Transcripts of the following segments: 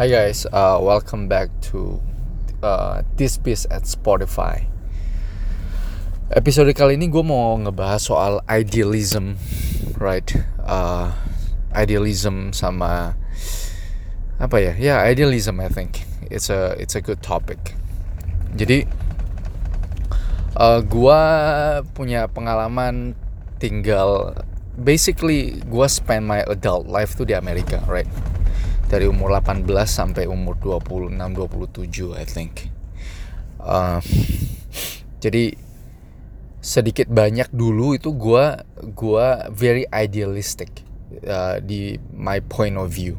Hi guys, uh, welcome back to uh, This Piece at Spotify. Episode kali ini gue mau ngebahas soal idealism, right? Uh, idealism sama apa ya? Ya yeah, idealism, I think it's a it's a good topic. Jadi, uh, gue punya pengalaman tinggal, basically gue spend my adult life tuh di Amerika, right? Dari umur 18 sampai umur 26 27 I think. Uh, jadi sedikit banyak dulu itu gua gua very idealistic uh, di my point of view.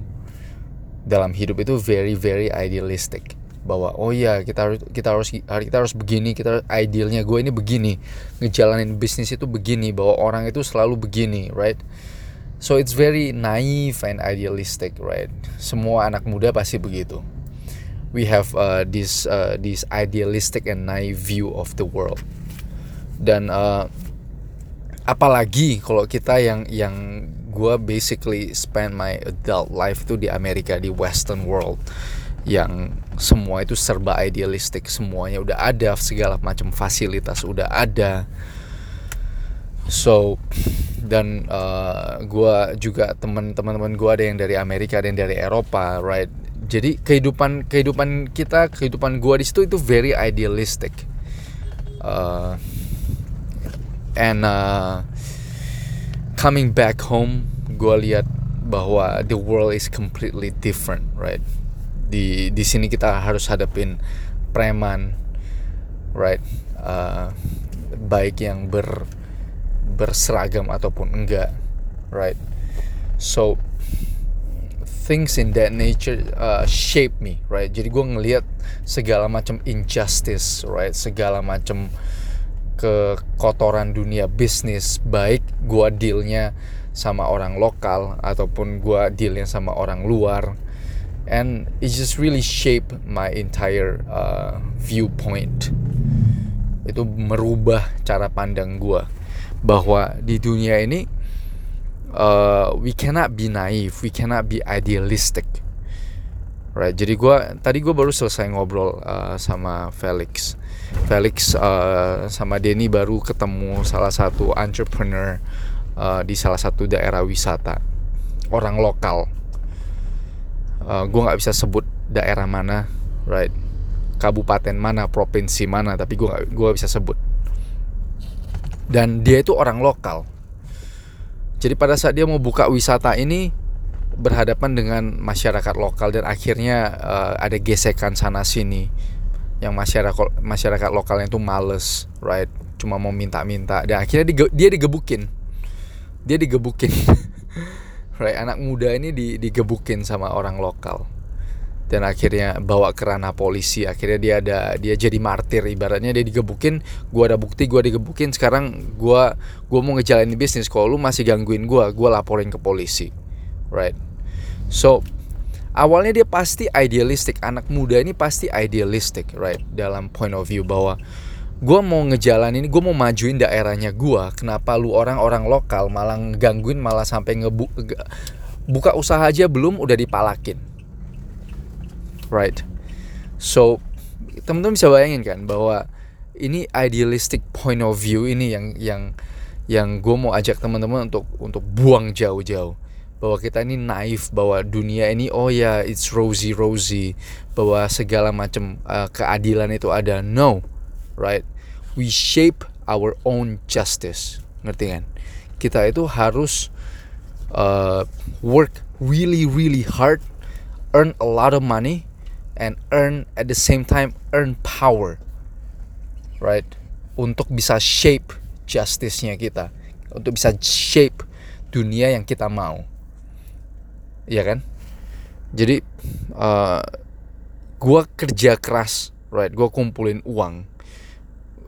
Dalam hidup itu very very idealistic. Bahwa oh ya kita harus kita harus kita harus begini kita idealnya gue ini begini. Ngejalanin bisnis itu begini bahwa orang itu selalu begini right So it's very naive and idealistic, right? Semua anak muda pasti begitu. We have uh, this uh, this idealistic and naive view of the world. Dan uh, apalagi kalau kita yang yang gue basically spend my adult life itu di Amerika di Western world yang semua itu serba idealistik semuanya udah ada segala macam fasilitas udah ada so dan uh, gue juga teman-teman gue ada yang dari Amerika ada yang dari Eropa right? Jadi kehidupan kehidupan kita kehidupan gue di situ itu very idealistic. Uh, and uh, coming back home gue lihat bahwa the world is completely different right? Di di sini kita harus hadapin preman right? Uh, baik yang ber berseragam ataupun enggak right? So things in that nature uh, shape me right? Jadi gue ngelihat segala macam injustice right? Segala macam kekotoran dunia bisnis baik gue dealnya sama orang lokal ataupun gue dealnya sama orang luar. And it just really shape my entire uh, viewpoint. Itu merubah cara pandang gue bahwa di dunia ini uh, we cannot be naive, we cannot be idealistic. Right, jadi gue tadi gue baru selesai ngobrol uh, sama Felix. Felix uh, sama Denny baru ketemu salah satu entrepreneur uh, di salah satu daerah wisata, orang lokal. Uh, gue nggak bisa sebut daerah mana, right? Kabupaten mana, provinsi mana, tapi gue gak, gue bisa sebut dan dia itu orang lokal. Jadi pada saat dia mau buka wisata ini berhadapan dengan masyarakat lokal dan akhirnya uh, ada gesekan sana sini yang masyarakat masyarakat lokalnya itu males, right? Cuma mau minta-minta dan akhirnya dige, dia digebukin. Dia digebukin. right, anak muda ini digebukin sama orang lokal dan akhirnya bawa ke ranah polisi. Akhirnya dia ada dia jadi martir. Ibaratnya dia digebukin gua ada bukti gua digebukin. Sekarang gua gua mau ngejalanin bisnis. Kalau lu masih gangguin gua gua laporin ke polisi. Right? So awalnya dia pasti idealistik. Anak muda ini pasti idealistik right? Dalam point of view bahwa gue mau ngejalanin gue mau majuin daerahnya gue kenapa lu orang-orang lokal malah gangguin malah sampai ngebu buka usaha aja belum udah dipalakin right? So teman-teman bisa bayangin kan bahwa ini idealistic point of view ini yang yang yang gue mau ajak teman-teman untuk untuk buang jauh-jauh. Bahwa kita ini naif bahwa dunia ini oh ya it's rosy rosy. Bahwa segala macam uh, keadilan itu ada. No right? We shape our own justice. Ngerti kan? Kita itu harus uh, work really really hard earn a lot of money and earn at the same time earn power right? Untuk bisa shape justice-nya kita. Untuk bisa shape dunia yang kita mau. Iya kan? Jadi uh, gua kerja keras right? Gua kumpulin uang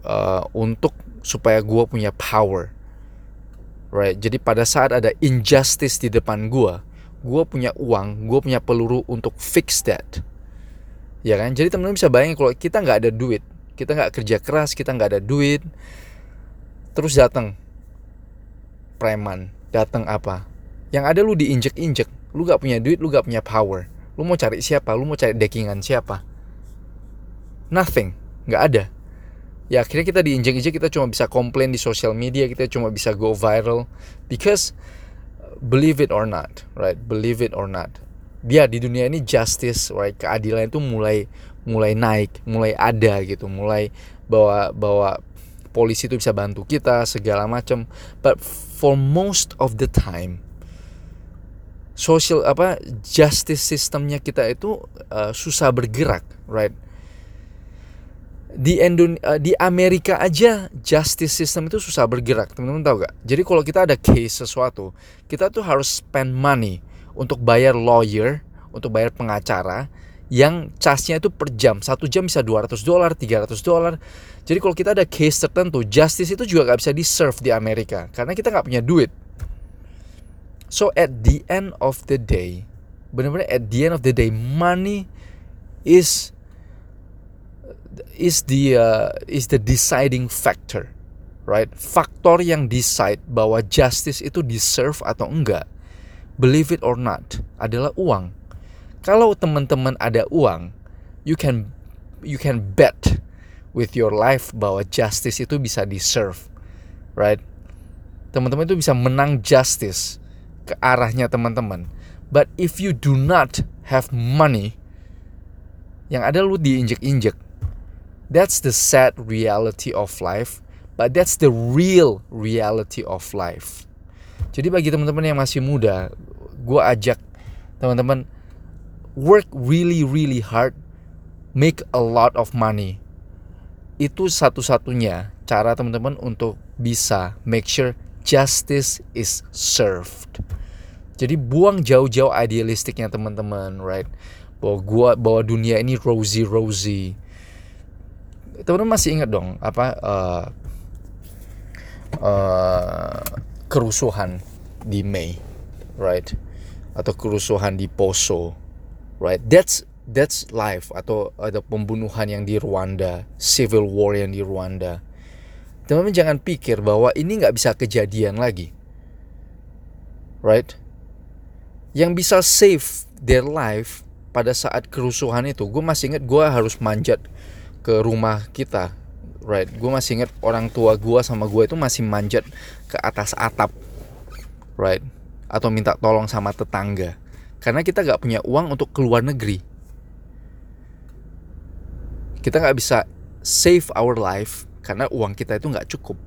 uh, untuk supaya gua punya power right? Jadi pada saat ada injustice di depan gua gua punya uang gua punya peluru untuk fix that ya kan? Jadi teman-teman bisa bayangin kalau kita nggak ada duit kita nggak kerja keras kita nggak ada duit terus datang preman datang apa? Yang ada lu diinjek-injek lu gak punya duit lu gak punya power. Lu mau cari siapa? Lu mau cari dekingan siapa? Nothing nggak ada. Ya akhirnya kita diinjek-injek kita cuma bisa komplain di sosial media kita cuma bisa go viral because believe it or not right? Believe it or not dia di dunia ini justice right? Keadilan itu mulai mulai naik mulai ada gitu. Mulai bahwa bahwa polisi itu bisa bantu kita segala macam. But for most of the time social apa justice sistemnya kita itu uh, susah bergerak right? Di Indon uh, di Amerika aja justice system itu susah bergerak. Teman-teman tahu gak jadi kalau kita ada case sesuatu kita tuh harus spend money untuk bayar lawyer untuk bayar pengacara yang charge-nya itu per jam. Satu jam bisa 200 dolar 300 dolar. Jadi kalau kita ada case tertentu justice itu juga gak bisa di serve di Amerika karena kita nggak punya duit. So at the end of the day benar-benar at the end of the day money is is the uh, is the deciding factor, right? Faktor yang decide bahwa justice itu deserve atau enggak, believe it or not, adalah uang. Kalau teman-teman ada uang, you can you can bet with your life bahwa justice itu bisa deserve, right? Teman-teman itu bisa menang justice ke arahnya teman-teman. But if you do not have money, yang ada lu diinjek-injek That's the sad reality of life, but that's the real reality of life. Jadi bagi teman-teman yang masih muda, gue ajak teman-teman work really really hard, make a lot of money. Itu satu-satunya cara teman-teman untuk bisa make sure justice is served. Jadi buang jauh-jauh idealistiknya teman-teman, right? Bahwa gua bahwa dunia ini rosy rosy teman-teman masih ingat dong apa uh, uh, kerusuhan di Mei, right? Atau kerusuhan di Poso, right? That's that's life atau ada pembunuhan yang di Rwanda, civil war yang di Rwanda. Teman-teman jangan pikir bahwa ini nggak bisa kejadian lagi, right? Yang bisa save their life pada saat kerusuhan itu, gue masih ingat gue harus manjat ke rumah kita right. Gue masih inget orang tua gue sama gue itu masih manjat ke atas atap. Right. Atau minta tolong sama tetangga. Karena kita nggak punya uang untuk keluar negeri. Kita nggak bisa save our life karena uang kita itu nggak cukup.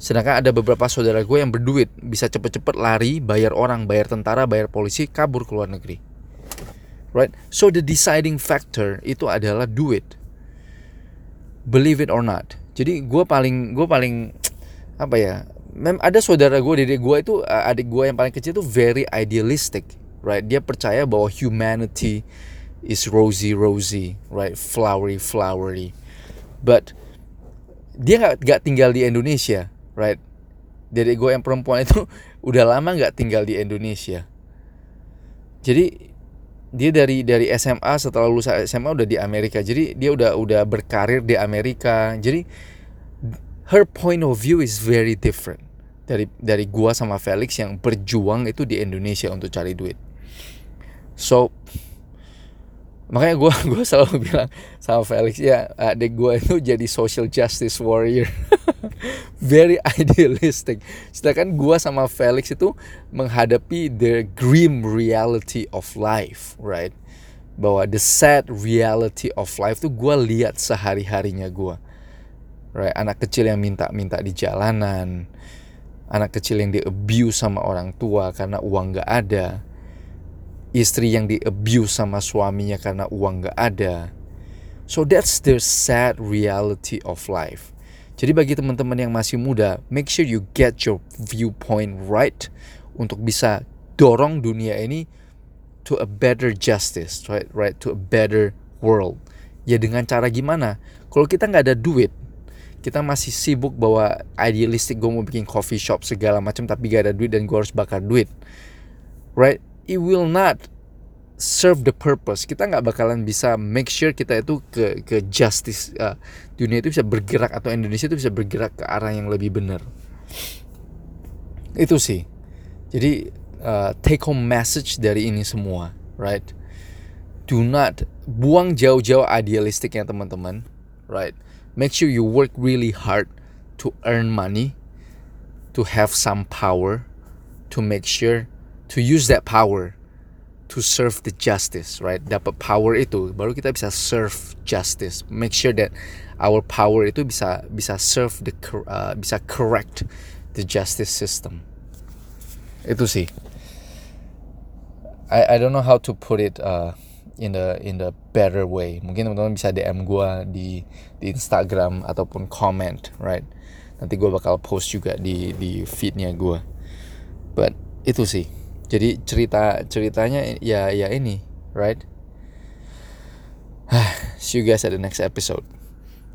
Sedangkan ada beberapa saudara gue yang berduit. Bisa cepet-cepet lari bayar orang bayar tentara bayar polisi kabur ke luar negeri. Right. So the deciding factor itu adalah duit believe it or not. Jadi gue paling gue paling apa ya mem ada saudara gue dedek gue itu adik gue yang paling kecil itu very idealistic right? Dia percaya bahwa humanity is rosy rosy right? Flowery flowery. But dia nggak nggak tinggal di Indonesia right? Dedek gue yang perempuan itu udah lama nggak tinggal di Indonesia. Jadi dia dari dari SMA setelah lulus SMA udah di Amerika. Jadi dia udah udah berkarir di Amerika. Jadi her point of view is very different dari dari gua sama Felix yang berjuang itu di Indonesia untuk cari duit. So makanya gue gue selalu bilang sama Felix ya adik gue itu jadi social justice warrior very idealistic sedangkan gue sama Felix itu menghadapi the grim reality of life right bahwa the sad reality of life tuh gue lihat sehari harinya gue right anak kecil yang minta-minta di jalanan anak kecil yang di abuse sama orang tua karena uang gak ada istri yang di abuse sama suaminya karena uang gak ada. So that's the sad reality of life. Jadi bagi teman-teman yang masih muda, make sure you get your viewpoint right untuk bisa dorong dunia ini to a better justice, right, right, to a better world. Ya dengan cara gimana? Kalau kita nggak ada duit, kita masih sibuk bahwa idealistik gue mau bikin coffee shop segala macam tapi gak ada duit dan gue harus bakar duit, right? it will not serve the purpose. Kita nggak bakalan bisa make sure kita itu ke ke justice uh, dunia itu bisa bergerak atau Indonesia itu bisa bergerak ke arah yang lebih benar. Itu sih. Jadi uh, take home message dari ini semua, right? do not buang jauh-jauh idealistiknya teman-teman right make sure you work really hard to earn money to have some power to make sure to use that power to serve the justice, right? Dapat power itu baru kita bisa serve justice. Make sure that our power itu bisa bisa serve the uh, bisa correct the justice system. Itu sih. I I don't know how to put it uh, in the in the better way. Mungkin teman-teman bisa DM gue di di Instagram ataupun comment, right? Nanti gue bakal post juga di di feednya gue. But itu sih jadi cerita ceritanya ya ya ini right? See you guys at the next episode